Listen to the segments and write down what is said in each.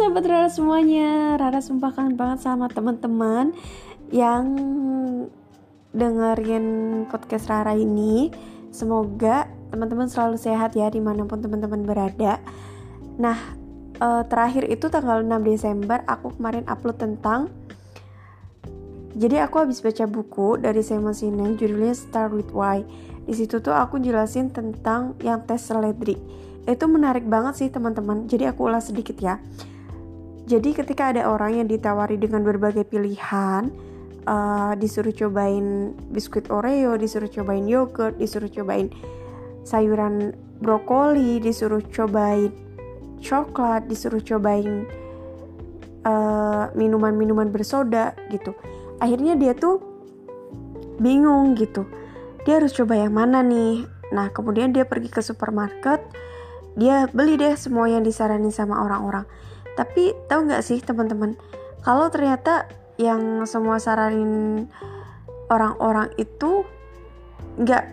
sahabat Rara semuanya. Rara sumpah kangen banget sama teman-teman Yang dengerin podcast Rara ini. Semoga teman-teman selalu sehat ya di mana pun teman-teman berada. Nah uh, terakhir itu tanggal 6 Desember Aku kemarin upload tentang Jadi aku habis baca buku dari Simon Sinek Judulnya Start With Why. Di situ tuh aku jelasin tentang yang tes seledri. Itu menarik banget sih teman-teman. Jadi aku ulas sedikit ya jadi ketika ada orang yang ditawari dengan berbagai pilihan uh, disuruh cobain biskuit oreo disuruh cobain yogurt disuruh cobain sayuran brokoli disuruh cobain coklat disuruh cobain uh, minuman-minuman bersoda gitu. Akhirnya dia tuh bingung gitu. Dia harus coba yang mana nih? Nah kemudian dia pergi ke supermarket dia beli deh semua yang disaranin sama orang-orang tapi tahu nggak sih teman-teman kalau ternyata yang semua saranin orang-orang itu nggak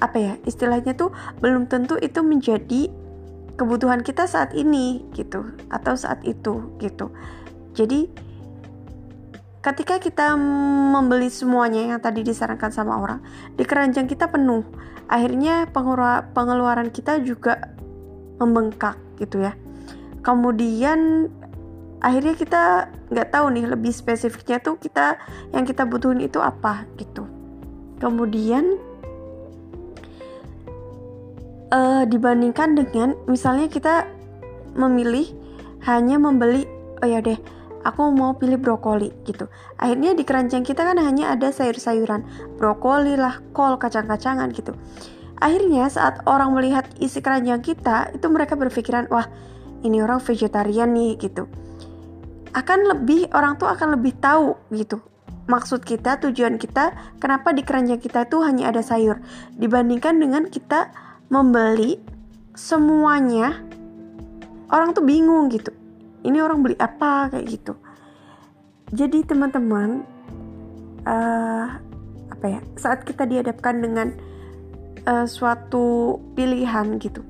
apa ya istilahnya tuh belum tentu itu menjadi kebutuhan kita saat ini gitu atau saat itu gitu. Jadi ketika kita membeli semuanya yang tadi disarankan sama orang di keranjang kita penuh. Akhirnya pengeluaran kita juga membengkak gitu ya kemudian akhirnya kita nggak tahu nih lebih spesifiknya tuh kita yang kita butuhin itu apa gitu. Kemudian uh, dibandingkan dengan misalnya kita memilih hanya membeli oh ya deh aku mau pilih brokoli gitu. Akhirnya di keranjang kita kan hanya ada sayur-sayuran brokoli lah kol kacang-kacangan gitu. Akhirnya saat orang melihat isi keranjang kita, itu mereka berpikiran, wah ini orang vegetarian nih gitu. Akan lebih, orang tuh akan lebih tahu gitu. Maksud kita, tujuan kita, kenapa di keranjang kita itu hanya ada sayur. Dibandingkan dengan kita membeli semuanya, orang tuh bingung gitu. Ini orang beli apa kayak gitu. Jadi teman-teman, uh, apa ya? Saat kita dihadapkan dengan uh, suatu pilihan gitu.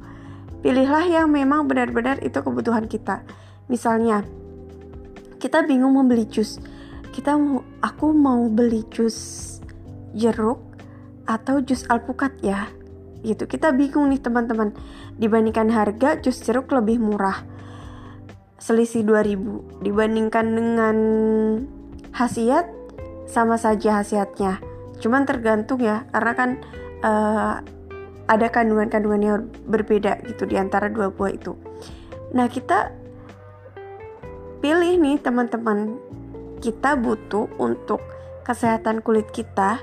Pilihlah yang memang benar-benar itu kebutuhan kita. Misalnya, kita bingung membeli jus. Kita mau, aku mau beli jus jeruk atau jus alpukat ya. Gitu. Kita bingung nih teman-teman. Dibandingkan harga jus jeruk lebih murah. Selisih 2000 dibandingkan dengan khasiat sama saja khasiatnya. Cuman tergantung ya, karena kan uh, ada kandungan-kandungan yang berbeda gitu di antara dua buah itu. Nah, kita pilih nih teman-teman, kita butuh untuk kesehatan kulit kita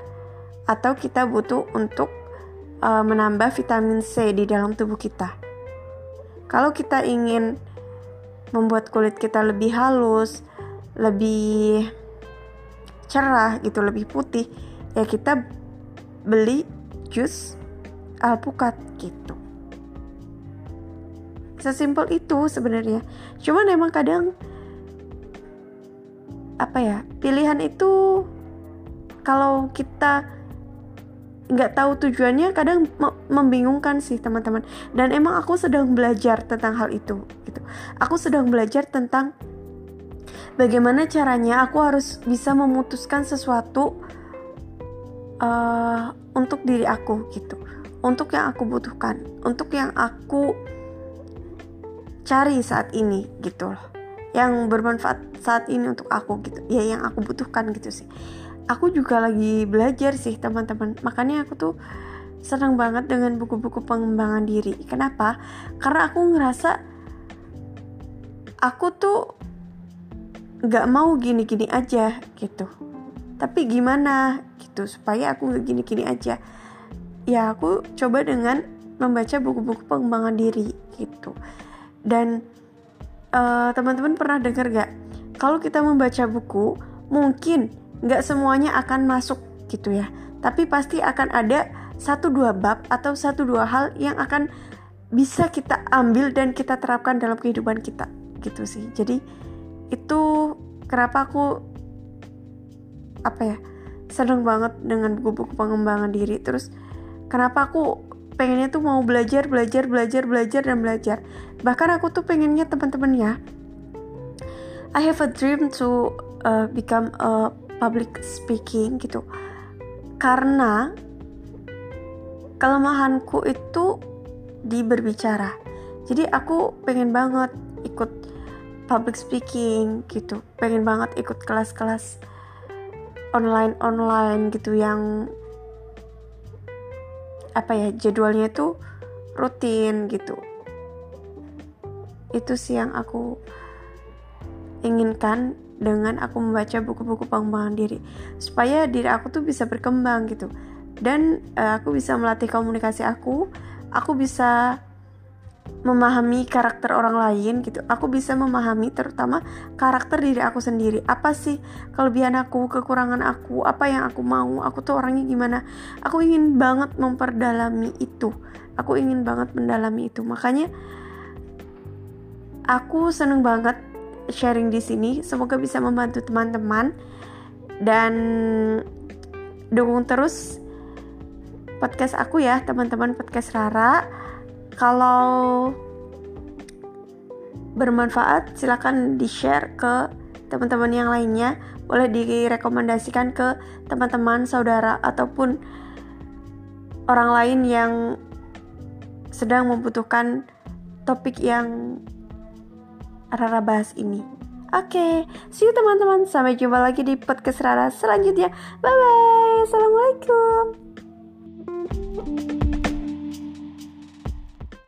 atau kita butuh untuk uh, menambah vitamin C di dalam tubuh kita. Kalau kita ingin membuat kulit kita lebih halus, lebih cerah gitu, lebih putih, ya kita beli jus alpukat gitu. Sesimpel itu sebenarnya. Cuman emang kadang apa ya pilihan itu kalau kita nggak tahu tujuannya kadang membingungkan sih teman-teman. Dan emang aku sedang belajar tentang hal itu gitu. Aku sedang belajar tentang bagaimana caranya aku harus bisa memutuskan sesuatu uh, untuk diri aku gitu untuk yang aku butuhkan untuk yang aku cari saat ini gitu loh. Yang bermanfaat saat ini untuk aku gitu. Ya yang aku butuhkan gitu sih. Aku juga lagi belajar sih teman-teman. Makanya aku tuh senang banget dengan buku-buku pengembangan diri. Kenapa? Karena aku ngerasa aku tuh nggak mau gini-gini aja gitu. Tapi gimana gitu supaya aku nggak gini-gini aja ya aku coba dengan membaca buku-buku pengembangan diri gitu. Dan uh, teman-teman pernah dengar gak kalau kita membaca buku mungkin nggak semuanya akan masuk gitu ya. Tapi pasti akan ada satu dua bab atau satu dua hal yang akan bisa kita ambil dan kita terapkan dalam kehidupan kita gitu sih. Jadi itu kenapa aku apa ya seneng banget dengan buku-buku pengembangan diri. Terus kenapa aku pengennya tuh mau belajar belajar belajar belajar dan belajar? Bahkan aku tuh pengennya teman-teman ya. I have a dream to uh, become a public speaking gitu. Karena kelemahanku itu di berbicara. Jadi aku pengen banget ikut public speaking gitu. Pengen banget ikut kelas-kelas online online gitu yang apa ya jadwalnya itu rutin gitu. Itu sih yang aku inginkan dengan aku membaca buku-buku pengembangan diri. Supaya diri aku tuh bisa berkembang gitu. Dan uh, aku bisa melatih komunikasi aku aku bisa memahami karakter orang lain gitu. Aku bisa memahami terutama karakter diri aku sendiri. Apa sih kelebihan aku kekurangan aku? Apa yang aku mau? Aku tuh orangnya gimana? Aku ingin banget memperdalami itu. Aku ingin banget mendalami itu. Makanya aku seneng banget sharing di sini. Semoga bisa membantu teman-teman. Dan dukung terus podcast aku ya teman-teman podcast Rara kalau bermanfaat silahkan di share ke teman-teman yang lainnya boleh direkomendasikan ke teman-teman saudara ataupun orang lain yang sedang membutuhkan topik yang Rara bahas ini. Oke, okay, see you teman-teman. Sampai jumpa lagi di podcast Rara selanjutnya. Bye bye. Assalamualaikum.